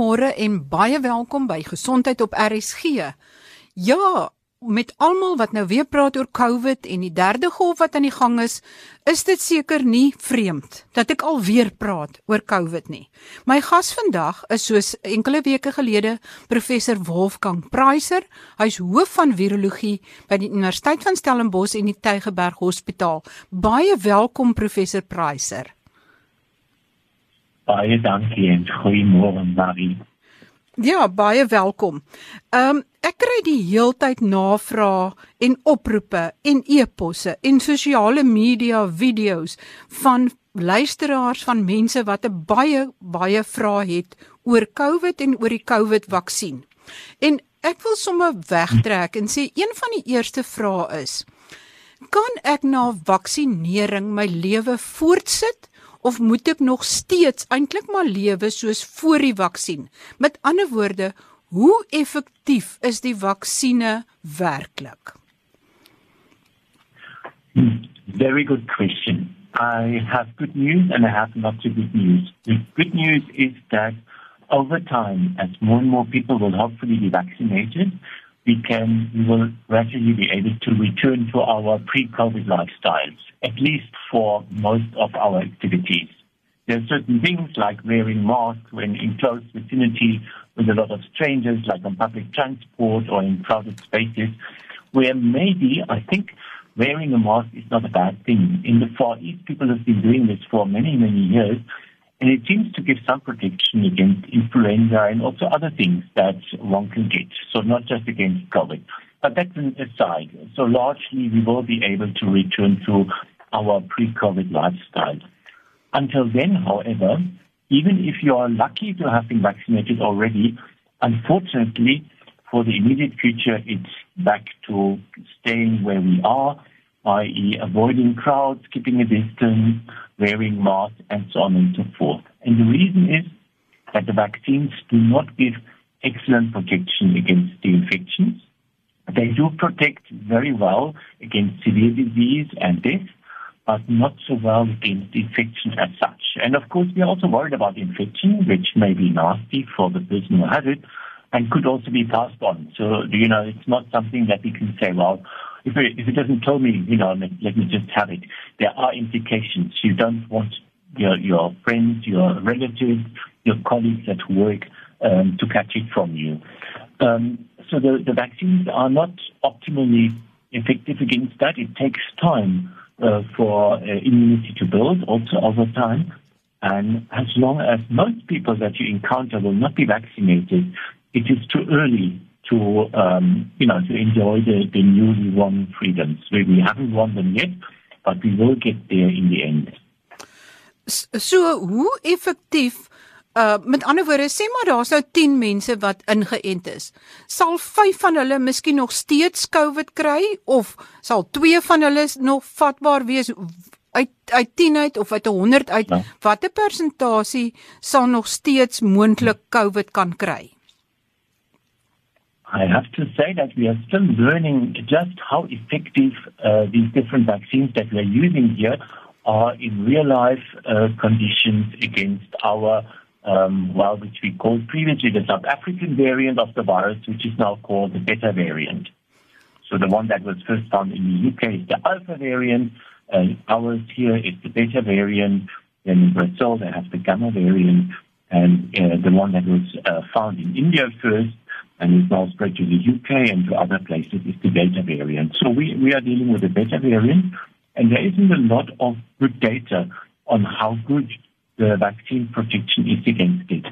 Goeiemôre en baie welkom by Gesondheid op RSG. Ja, met almal wat nou weer praat oor COVID en die derde golf wat aan die gang is, is dit seker nie vreemd dat ek alweer praat oor COVID nie. My gas vandag is soos enkele weke gelede professor Wolfgang Preiser. Hy's hoof van virologie by die Universiteit van Stellenbosch en die Tygerberg Hospitaal. Baie welkom professor Preiser. Baie dankie en goeiemôre Marie. Ja, baie welkom. Ehm um, ek kry die heeltyd navrae en oproepe en e-posse en sosiale media video's van luisteraars van mense wat 'n baie baie vrae het oor COVID en oor die COVID-vaksin. En ek wil sommer wegtrek en sê een van die eerste vrae is: Kan ek na vaksinering my lewe voortsit of moet ek nog steeds eintlik maar lewe soos voor die vaksin? Met ander woorde, hoe effektief is die vaksines werklik? Very good question. I have good news and I have not so good news. The good news is that over time, as more and more people will hopefully be vaccinated, we can we will gradually be able to return to our pre-COVID lifestyles, at least for most of our activities. There are certain things like wearing masks when in close vicinity with a lot of strangers, like on public transport or in crowded spaces, where maybe I think wearing a mask is not a bad thing. In the Far East, people have been doing this for many, many years and it seems to give some protection against influenza and also other things that one can get. So not just against COVID. But that's an aside. So largely we will be able to return to our pre-COVID lifestyle. Until then, however, even if you are lucky to have been vaccinated already, unfortunately, for the immediate future, it's back to staying where we are i.e., avoiding crowds, keeping a distance, wearing masks, and so on and so forth. And the reason is that the vaccines do not give excellent protection against the infections. They do protect very well against severe disease and death, but not so well against infection as such. And of course, we're also worried about infection, which may be nasty for the person who has it and could also be passed on. So, you know, it's not something that we can say, well, if it, if it doesn't tell me, you know, let, let me just have it. There are implications. You don't want your, your friends, your relatives, your colleagues at work um, to catch it from you. Um, so the, the vaccines are not optimally effective against that. It takes time uh, for uh, immunity to build, also over time. And as long as most people that you encounter will not be vaccinated, it is too early to um, you know to enjoy the, the newly won freedoms. We, we haven't won them yet, but we will get there in the end. So hoe effektief uh met ander woorde sê maar daar's nou 10 mense wat ingeënt is. Sal 5 van hulle miskien nog steeds COVID kry of sal 2 van hulle nog vatbaar wees uit uit 10 uit of uit 100 uit? Ja. Watter persentasie sal nog steeds moontlik COVID kan kry? I have to say that we are still learning just how effective uh, these different vaccines that we are using here are in real life uh, conditions against our, um, well, which we called previously the South African variant of the virus, which is now called the Beta variant. So the one that was first found in the UK is the Alpha variant, and ours here is the Beta variant. Then in Brazil, they have the Gamma variant, and uh, the one that was uh, found in India first and is now spread to the UK and to other places is the Delta variant. So we, we are dealing with the Beta variant, and there isn't a lot of good data on how good the vaccine protection is against it.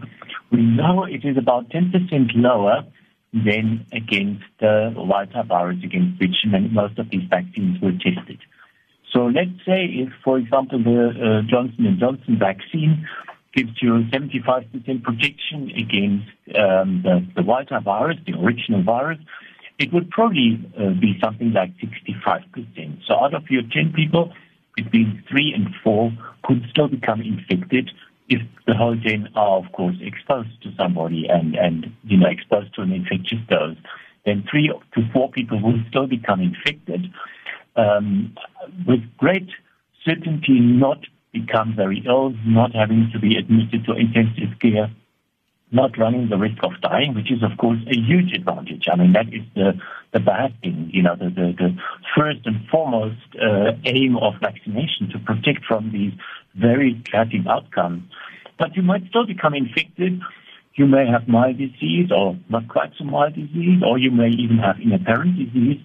We know it is about 10% lower than against the wild type virus against which most of these vaccines were tested. So let's say if, for example, the uh, Johnson & Johnson vaccine gives you 75% protection against um, the, the wild type virus, the original virus, it would probably uh, be something like 65%. So out of your 10 people, between 3 and 4 could still become infected if the whole 10 are, of course, exposed to somebody and, and you know, exposed to an infectious dose. Then 3 to 4 people will still become infected um, with great certainty not become very ill, not having to be admitted to intensive care, not running the risk of dying, which is, of course, a huge advantage. I mean, that is the, the bad thing, you know, the, the, the first and foremost uh, aim of vaccination to protect from these very tragic outcomes. But you might still become infected. You may have mild disease or not quite so mild disease, or you may even have inapparent disease.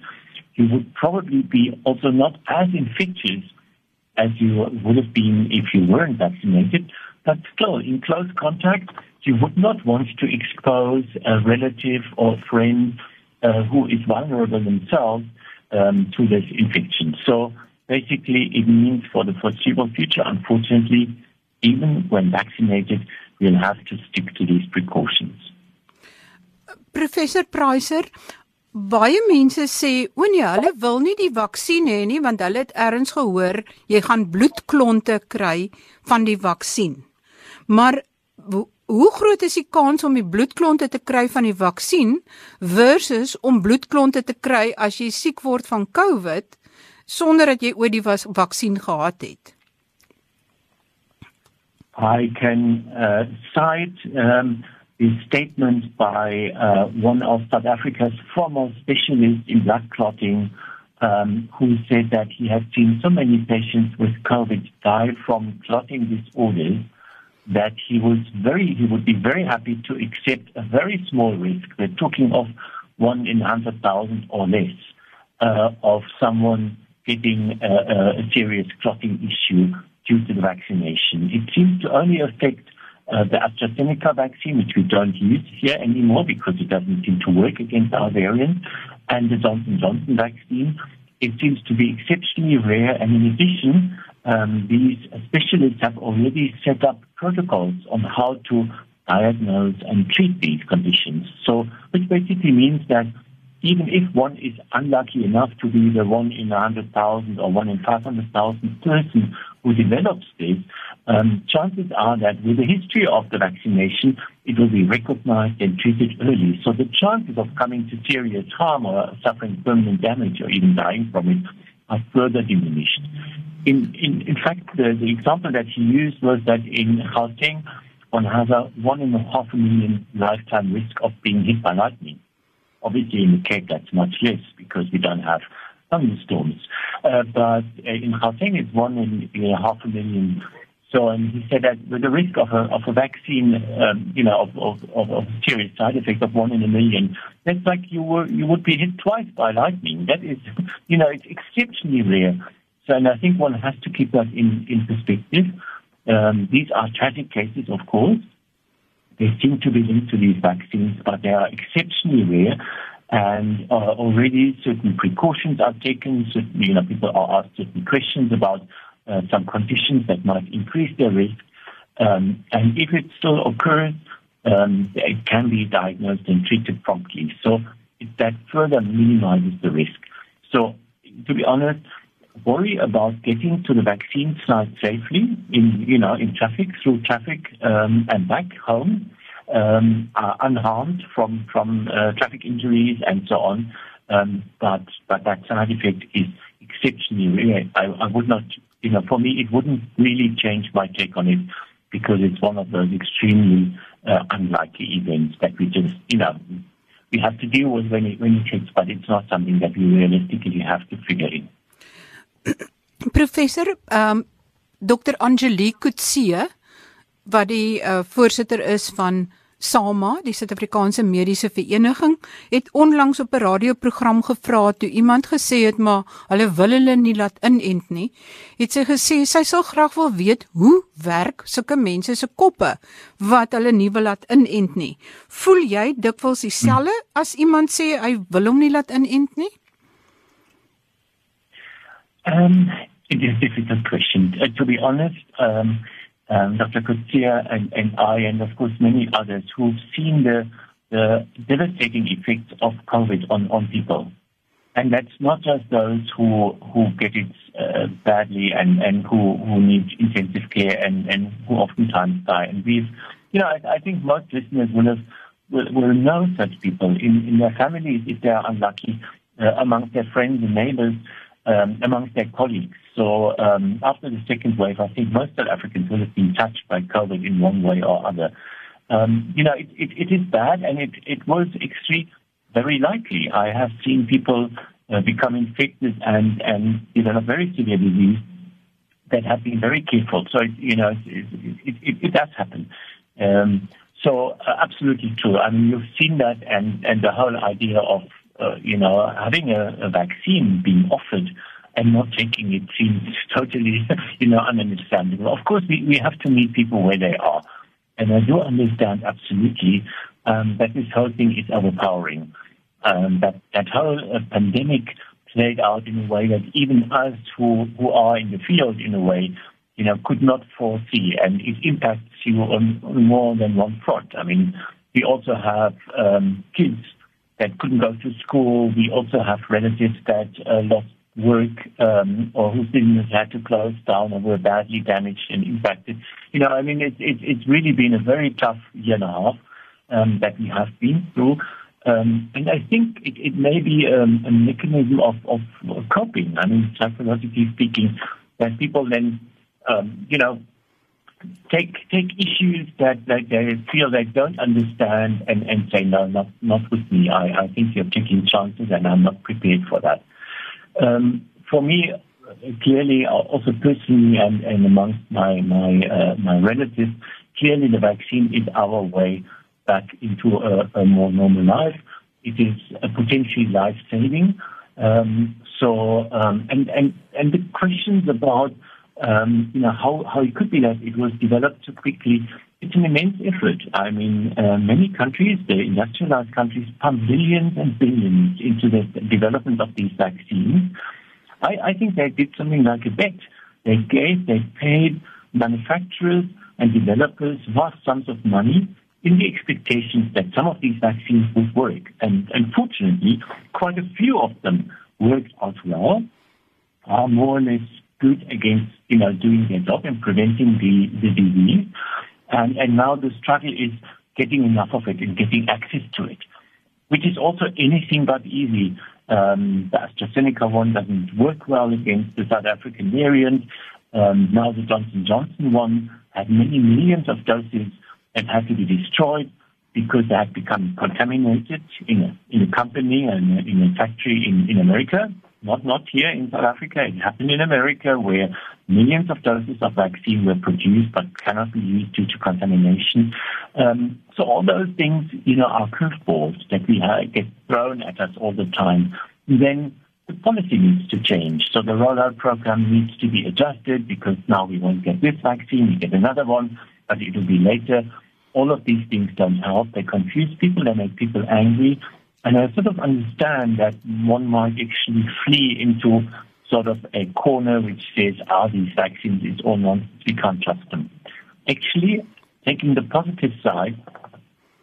You would probably be also not as infectious as you would have been if you weren't vaccinated. But still, in close contact, you would not want to expose a relative or friend uh, who is vulnerable themselves um, to this infection. So basically, it means for the foreseeable future, unfortunately, even when vaccinated, we'll have to stick to these precautions. Professor Preiser, baie mense sê, "O nee, hulle wil nie die vaksin hê nie want hulle het erns gehoor jy gaan bloedklonte kry van die vaksin." Maar hoe groot is die kans om die bloedklonte te kry van die vaksin versus om bloedklonte te kry as jy siek word van COVID sonder dat jy ooit die vaksin gehad het? I can uh, cite um, the statement by uh, one of South Africa's foremost specialists in blood clotting, um, who said that he had seen so many patients with COVID die from clotting disorders that he was very he would be very happy to accept a very small risk. We're talking of one in hundred thousand or less uh, of someone getting a, a, serious clotting issue due to the vaccination. It seems to only affect uh, the AstraZeneca vaccine, which we don't use here anymore because it doesn't seem to work against our variant, and the Johnson Johnson vaccine. It seems to be exceptionally rare, and in addition, um, these specialists have already set up protocols on how to diagnose and treat these conditions. So, which basically means that even if one is unlucky enough to be the one in a 100,000 or one in 500,000 person who develops this, um, chances are that with the history of the vaccination, it will be recognized and treated early. So the chances of coming to serious harm or suffering permanent damage or even dying from it are further diminished. In, in, in fact, the, the example that he used was that in Gauteng, one has a one and a half million lifetime risk of being hit by lightning. Obviously, in the Cape, that's much less because we don't have thunderstorms. Uh, but uh, in Gauteng, it's one in you know, half a million. So, and he said that with the risk of a, of a vaccine, um, you know, of, of, of, serious side effects of one in a million, that's like you were you would be hit twice by lightning. That is, you know, it's exceptionally rare. So, and I think one has to keep that in, in perspective. Um, these are tragic cases, of course. They seem to be linked to these vaccines, but they are exceptionally rare. And uh, already certain precautions are taken. Certain, you know, people are asked certain questions about uh, some conditions that might increase their risk. Um, and if it still occurs, um, it can be diagnosed and treated promptly. So that further minimizes the risk. So to be honest, worry about getting to the vaccine site safely in you know in traffic through traffic um, and back home um, are unharmed from from uh, traffic injuries and so on. Um, but but that side effect is exceptionally rare. I, I would not you know for me it wouldn't really change my take on it because it's one of those extremely uh, unlikely events that we just you know we have to deal with when it when it hits, but it's not something that we realistically have to figure in. Professor, um, Dr. Angelique Coetzee wat die uh, voorsitter is van SAMA, die Suid-Afrikaanse Mediese Vereniging, het onlangs op 'n radioprogram gevra toe iemand gesê het maar hulle wil hulle nie laat inent nie. Het sy gesê sy sal graag wil weet hoe werk sulke mense se koppe wat hulle nie wil laat inent nie. Voel jy dikwels dieselfde as iemand sê hy wil hom nie laat inent nie? Um, it is a difficult question. Uh, to be honest, um, um, Dr. Coetzee and, and, I, and of course many others who've seen the, the devastating effects of COVID on, on people. And that's not just those who, who get it uh, badly and, and who, who need intensive care and, and who oftentimes die. And we've, you know, I, I think most listeners will have will, will know such people in, in their families if they are unlucky, uh, amongst their friends and neighbors um, amongst their colleagues. So um, after the second wave, I think most South Africans will have been touched by COVID in one way or other. Um, you know, it, it, it is bad and it, it was extremely very likely. I have seen people uh, become infected and, and develop very severe disease that have been very careful. So, it, you know, it, it, it, it does happen. Um, so, uh, absolutely true. I mean, you've seen that, and, and the whole idea of, uh, you know, having a, a vaccine being offered and not taking it seems totally, you know, ununderstandable. Of course, we, we have to meet people where they are. And I do understand absolutely um, that this whole thing is overpowering. Um, that, that whole uh, pandemic played out in a way that even us who, who are in the field in a way, you know, could not foresee and it impacts you on, on more than one front. I mean, we also have um, kids that couldn't go to school. We also have relatives that uh, lost work um, or whose business had to close down or were badly damaged and impacted. You know, I mean, it, it, it's really been a very tough year and a half um, that we have been through. Um, and I think it, it may be um, a mechanism of, of coping. I mean, psychologically speaking, that people then, um, you know, take take issues that, that they feel they don't understand and, and say, no, not not with me. I, I think you're taking chances and I'm not prepared for that. Um, for me, clearly, also personally and, and amongst my my uh, my relatives, clearly the vaccine is our way back into a, a more normal life. It is potentially life saving. Um, so, um, and and and the questions about um, you know how how it could be that it was developed so quickly it's an immense effort. I mean, uh, many countries, the industrialized countries, pump billions and billions into the development of these vaccines. I, I think they did something like a bet. They gave, they paid manufacturers and developers vast sums of money in the expectations that some of these vaccines would work. And unfortunately, quite a few of them worked out well, are more or less good against, you know, doing their job and preventing the, the disease. And, and now the struggle is getting enough of it and getting access to it, which is also anything but easy. Um, the AstraZeneca one doesn't work well against the South African variant. Um, now the Johnson Johnson one had many millions of doses that had to be destroyed because they had become contaminated in a, in a company and in a factory in, in America not not here in South Africa. It happened in America where millions of doses of vaccine were produced but cannot be used due to contamination. Um, so all those things, you know, are curveballs that we get thrown at us all the time. then the policy needs to change. So the rollout program needs to be adjusted because now we won't get this vaccine, we get another one, but it will be later. All of these things don't help. They confuse people, they make people angry. And I sort of understand that one might actually flee into sort of a corner which says, are these vaccines its all nonsense, we can't trust them. Actually, taking the positive side,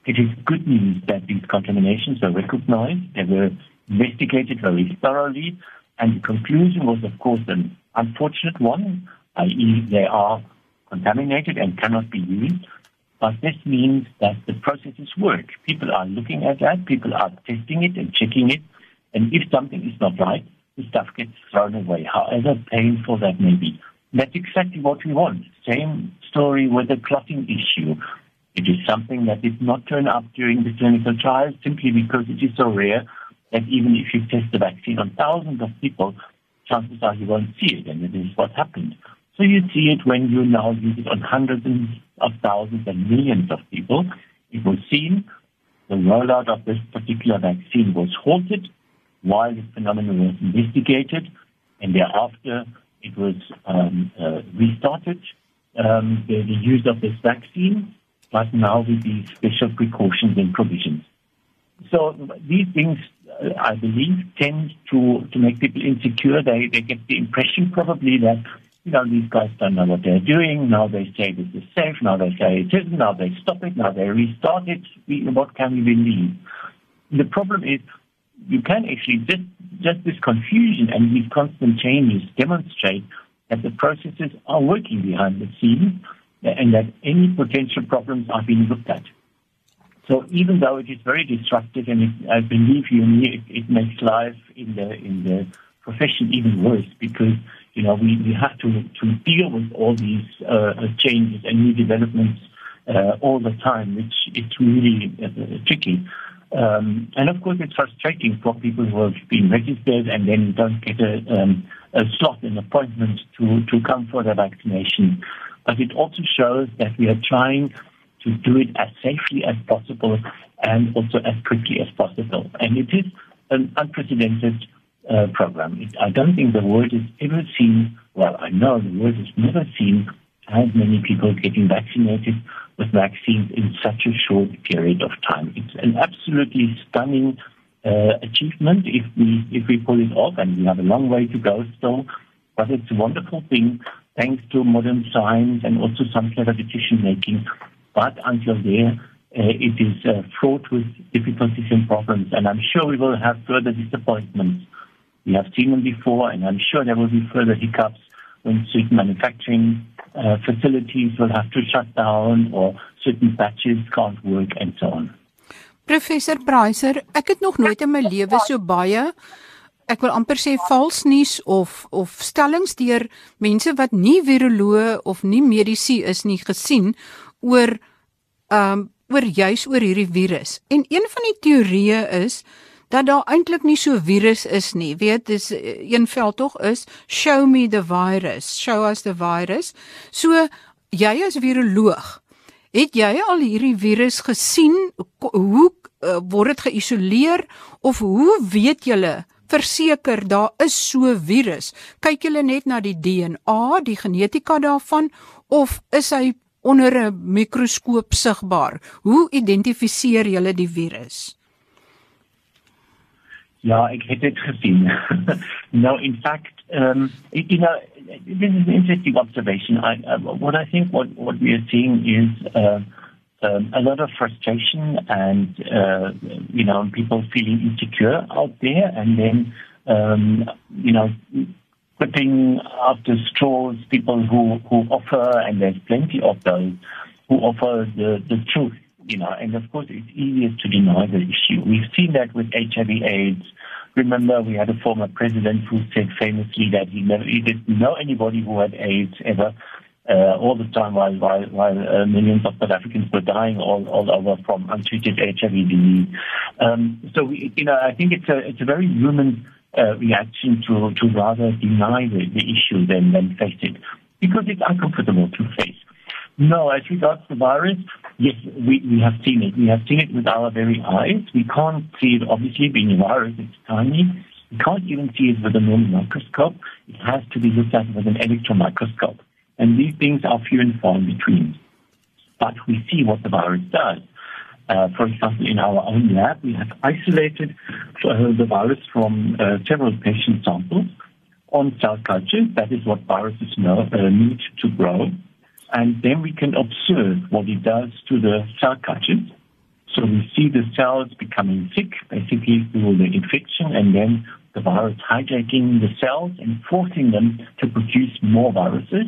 it is good news that these contaminations were recognized, they were investigated very thoroughly, and the conclusion was, of course, an unfortunate one, i.e., they are contaminated and cannot be used. But this means that the processes work. People are looking at that, people are testing it and checking it. And if something is not right, the stuff gets thrown away, however painful that may be. That's exactly what we want. Same story with the clotting issue. It is something that did not turn up during the clinical trials simply because it is so rare that even if you test the vaccine on thousands of people, chances are you won't see it, and it is what happened. So you see it when you now use it on hundreds of thousands and millions of people. It was seen the rollout of this particular vaccine was halted while the phenomenon was investigated, and thereafter it was um, uh, restarted, um, the, the, use of this vaccine, but now with these special precautions and provisions. So these things, uh, I believe, tend to, to make people insecure. They, they get the impression probably that you know, these guys don't know what they're doing. Now they say this is safe. Now they say it isn't. Now they stop it. Now they restart it. What can we believe? The problem is you can actually just, just this confusion and these constant changes demonstrate that the processes are working behind the scenes and that any potential problems are being looked at. So even though it is very disruptive and it, I believe you, it, it makes life in the, in the profession even worse because you know, we, we have to, to deal with all these uh, changes and new developments uh, all the time, which it's really uh, tricky. Um, and of course, it's frustrating for people who have been registered and then don't get a, um, a slot, an appointment to, to come for the vaccination. But it also shows that we are trying to do it as safely as possible and also as quickly as possible. And it is an unprecedented uh, program. I don't think the world has ever seen, well, I know the world has never seen as many people getting vaccinated with vaccines in such a short period of time. It's an absolutely stunning uh, achievement if we if we pull it off, and we have a long way to go still. But it's a wonderful thing, thanks to modern science and also some clever decision making. But until there, uh, it is uh, fraught with difficulties and problems, and I'm sure we will have further disappointments. We have seen them before, and I'm sure there will be further hiccups when certain manufacturing uh, facilities will have to shut down or certain batches can't work and so on. Professor Preiser, ek het nog nooit in my lewe so baie ek wil amper sê vals nuus of of stellings deur mense wat nie viroloë of nie medisy is nie gesien oor ehm um, oor juis oor hierdie virus. En een van die teorieë is dat daar eintlik nie so virus is nie. Weet, dis eh, een veld tog is show me the virus, show us the virus. So jy as viroloog, het jy al hierdie virus gesien? Hoe uh, word dit geïsoleer of hoe weet julle verseker daar is so virus? Kyk julle net na die DNA, die genetika daarvan of is hy onder 'n mikroskoop sigbaar? Hoe identifiseer julle die virus? Ja, heb het gezien. no, in fact, um, you know, this is an interesting observation. I, uh, what I think what, what we are seeing is uh, um, a lot of frustration and, uh, you know, people feeling insecure out there and then, um, you know, putting after straws people who, who offer, and there's plenty of those, who offer the, the truth you know, and of course it's easier to deny the issue. We've seen that with HIV AIDS. Remember, we had a former president who said famously that he never, he didn't know anybody who had AIDS ever. Uh, all the time while while, while uh, millions of South Africans were dying all, all over from untreated HIV disease. Um, so we, you know, I think it's a it's a very human uh, reaction to to rather deny the, the issue than than face it because it's uncomfortable to face. No, as regards the virus, yes, we, we have seen it. We have seen it with our very eyes. We can't see it, obviously, being a virus, it's tiny. We can't even see it with a normal microscope. It has to be looked at with an electron microscope. And these things are few and far in between. But we see what the virus does. Uh, for example, in our own lab, we have isolated uh, the virus from uh, several patient samples on cell cultures. That is what viruses know, uh, need to grow and then we can observe what it does to the cell cultures. So we see the cells becoming sick, basically through the infection, and then the virus hijacking the cells and forcing them to produce more viruses.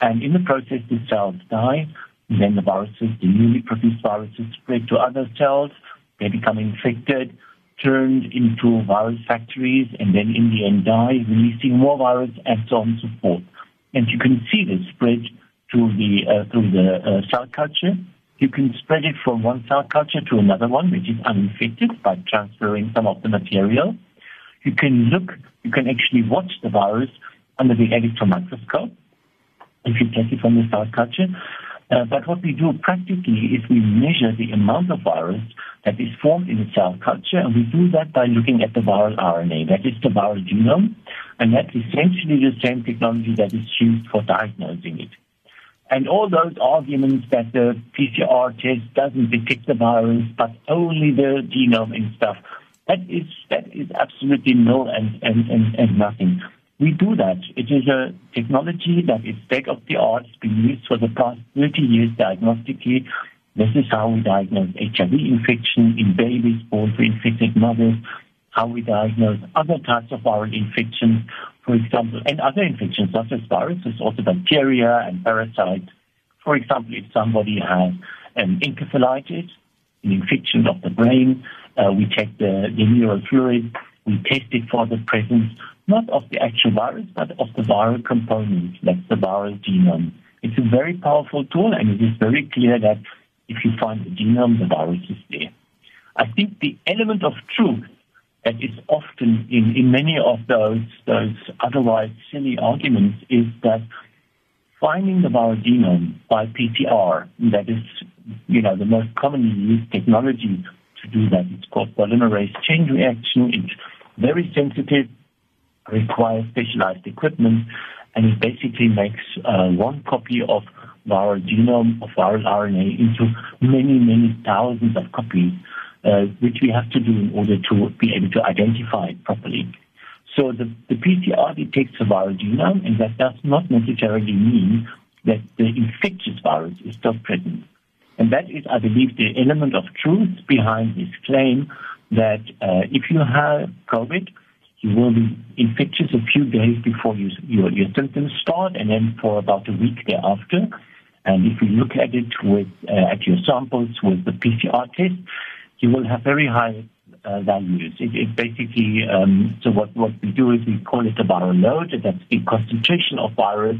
And in the process, the cells die. And then the viruses, the newly produced viruses, spread to other cells. They become infected, turned into virus factories, and then in the end die, releasing more virus, and so on and so forth. And you can see this spread through the uh, through the uh, cell culture. You can spread it from one cell culture to another one, which is uninfected, by transferring some of the material. You can look, you can actually watch the virus under the electron microscope if you take it from the cell culture. Uh, but what we do practically is we measure the amount of virus that is formed in the cell culture, and we do that by looking at the viral RNA, that is the viral genome, and that's essentially the same technology that is used for diagnosing it. And all those arguments that the PCR test doesn't detect the virus, but only the genome and stuff, that is that is absolutely null and, and, and, and nothing. We do that. It is a technology that is state of the art. It's been used for the past 30 years diagnostically. This is how we diagnose HIV infection in babies born to infected mothers, how we diagnose other types of viral infections for example, and other infections such as viruses, also bacteria and parasites. For example, if somebody has an encephalitis, an infection of the brain, uh, we check the, the neural fluid, we test it for the presence not of the actual virus, but of the viral component, that's the viral genome. It's a very powerful tool, and it is very clear that if you find the genome, the virus is there. I think the element of truth that is often in, in many of those those otherwise silly arguments is that finding the viral genome by PCR, that is, you know, the most commonly used technology to do that. It's called polymerase chain reaction. It's very sensitive, requires specialized equipment, and it basically makes uh, one copy of viral genome of viral RNA into many, many thousands of copies, uh, which we have to do in order to be able to identify it properly. So the, the PCR detects a viral genome, and that does not necessarily mean that the infectious virus is still present. And that is, I believe, the element of truth behind this claim that uh, if you have COVID, you will be infectious a few days before you, your, your symptoms start, and then for about a week thereafter. And if you look at it with uh, at your samples with the PCR test, you will have very high uh, values. It, it basically um, so what what we do is we call it a viral load. and That's the concentration of virus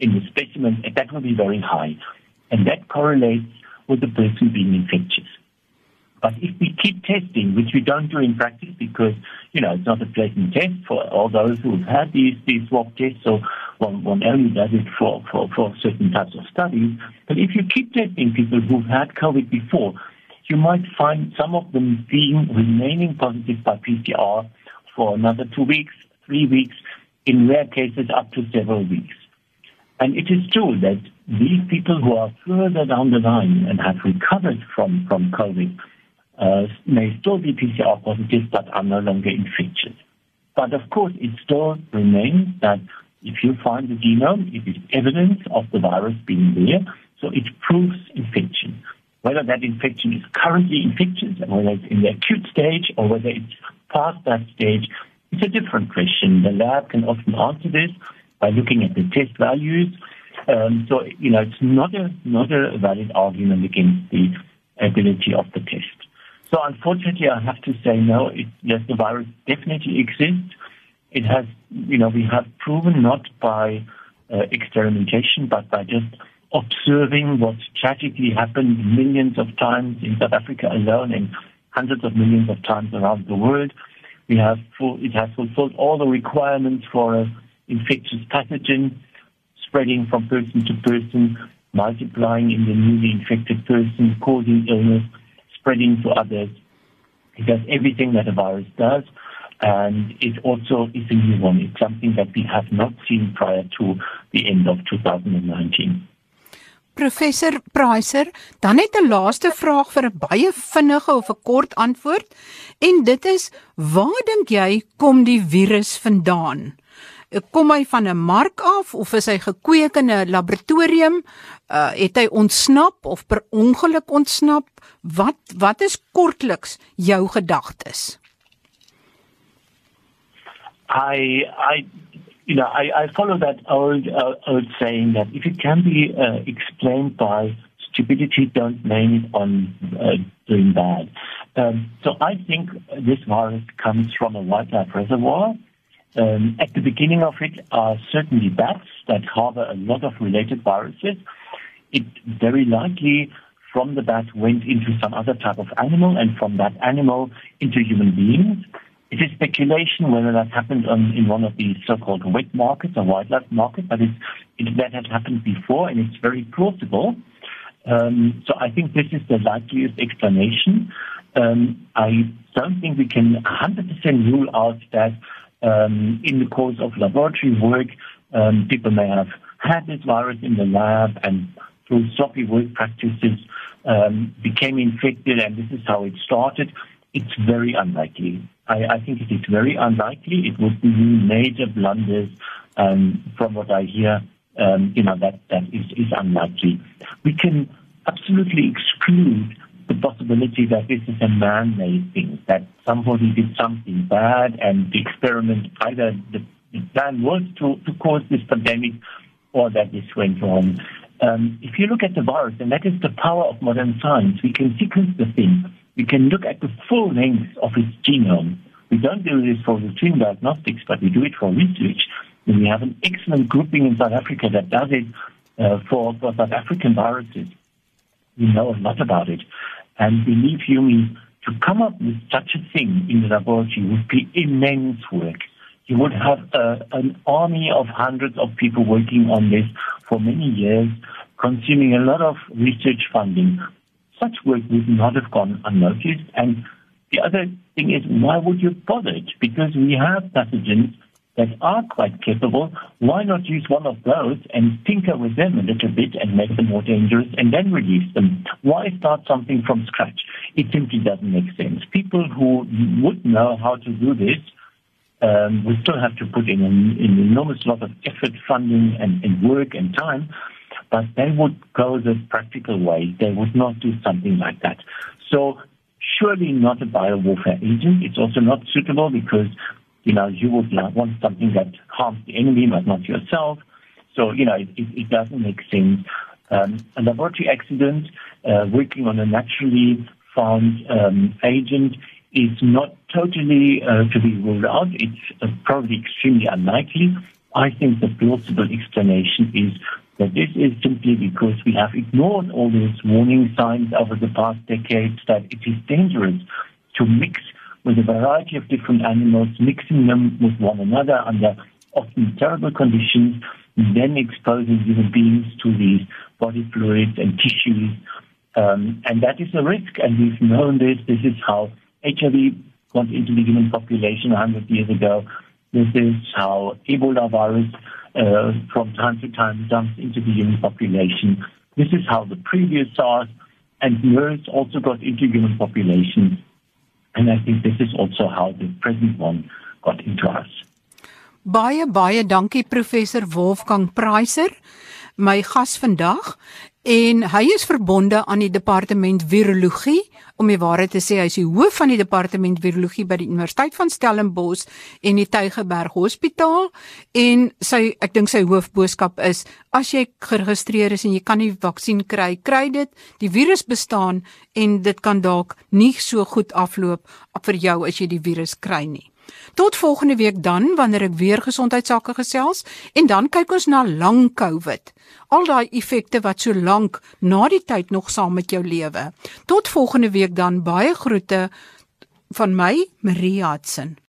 in the specimen, and that will be very high, and that correlates with the person being infectious. But if we keep testing, which we don't do in practice because, you know, it's not a pleasant test for all those who've had these, these swab tests, so one, one only does it for, for, for certain types of studies. But if you keep testing people who've had COVID before, you might find some of them being remaining positive by PCR for another two weeks, three weeks, in rare cases up to several weeks. And it is true that these people who are further down the line and have recovered from, from COVID uh, may still be PCR positive but are no longer infectious. But of course, it still remains that if you find the genome, it is evidence of the virus being there, so it proves infection. Whether that infection is currently infectious, and whether it's in the acute stage or whether it's past that stage, it's a different question. The lab can often answer this by looking at the test values. Um, so, you know, it's not a, not a valid argument against the ability of the test. So unfortunately, I have to say no. It, yes, the virus definitely exists. It has, you know, we have proven not by uh, experimentation, but by just observing what tragically happened millions of times in South Africa alone and hundreds of millions of times around the world. We have it has fulfilled all the requirements for an infectious pathogen spreading from person to person, multiplying in the newly infected person, causing illness spreading to others. It does everything that a virus does. And it also is a new one. It's something that we have not seen prior to the end of 2019. Professor Pricer, dan net 'n laaste vraag vir 'n baie vinnige of 'n kort antwoord. En dit is: waar dink jy kom die virus vandaan? kom hy van 'n mark af of is hy gekweek in 'n laboratorium? Uh het hy ontsnap of per ongeluk ontsnap? Wat wat is kortliks jou gedagtes? I I you know I I follow that old uh, old saying that if it can be uh, explained by stupidity don't blame it on uh, doing bad. Um, so I think this virus comes from a wildlife reservoir Um, at the beginning of it are certainly bats that harbor a lot of related viruses. It very likely from the bat went into some other type of animal and from that animal into human beings. It is speculation whether that happened on, in one of the so-called wet markets or wildlife markets, but it's, it, that has happened before and it's very plausible. Um, so I think this is the likeliest explanation. Um, I don't think we can 100% rule out that um, in the course of laboratory work, um, people may have had this virus in the lab and through sloppy work practices um, became infected, and this is how it started. It's very unlikely. I, I think it is very unlikely. It would be major blunders. Um, from what I hear, um, you know that that is, is unlikely. We can absolutely exclude the possibility that this is a man-made thing, that somebody did something bad and the experiment, either the, the plan was to, to cause this pandemic or that this went wrong. Um, if you look at the virus, and that is the power of modern science, we can sequence the thing. We can look at the full length of its genome. We don't do this for routine diagnostics, but we do it for research. And we have an excellent grouping in South Africa that does it uh, for, for South African viruses. We know a lot about it. And believe you me, to come up with such a thing in the laboratory would be immense work. You would have uh, an army of hundreds of people working on this for many years, consuming a lot of research funding. Such work would not have gone unnoticed. And the other thing is, why would you bother? Because we have pathogens that are quite capable, why not use one of those and tinker with them a little bit and make them more dangerous and then release them? Why start something from scratch? It simply doesn't make sense. People who would know how to do this um, we still have to put in an, an enormous lot of effort, funding, and, and work and time, but they would go the practical way. They would not do something like that. So surely not a biowarfare agent. It's also not suitable because you know, you would want something that harms the enemy but not yourself. So, you know, it, it, it doesn't make sense. Um, a laboratory accident uh, working on a naturally found um, agent is not totally uh, to be ruled out. It's uh, probably extremely unlikely. I think the plausible explanation is this is simply because we have ignored all these warning signs over the past decades that it is dangerous to mix with a variety of different animals, mixing them with one another under often terrible conditions, then exposing human beings to these body fluids and tissues. Um, and that is a risk, and we've known this. This is how HIV got into the human population 100 years ago. This is how Ebola virus uh, from time to time jumps into the human population. This is how the previous SARS and MERS also got into human populations. And I think this is also how the present one got into us. Baie baie dankie professor Wolfgang Preiser, my gas vandag en hy is verbonde aan die departement virologie. Om die waarheid te sê hy is die hoof van die departement virologie by die Universiteit van Stellenbosch en die Tygerberg Hospitaal. En sy ek dink sy hoofboodskap is as jy geregistreer is en jy kan nie vaksin kry kry dit. Die virus bestaan en dit kan dalk nie so goed afloop vir jou as jy die virus kry nie Tot volgende week dan wanneer ek weer gesondheidsake gesels en dan kyk ons na lang COVID. Al daai effekte wat so lank na die tyd nog saam met jou lewe. Tot volgende week dan baie groete van my Maria Hudson.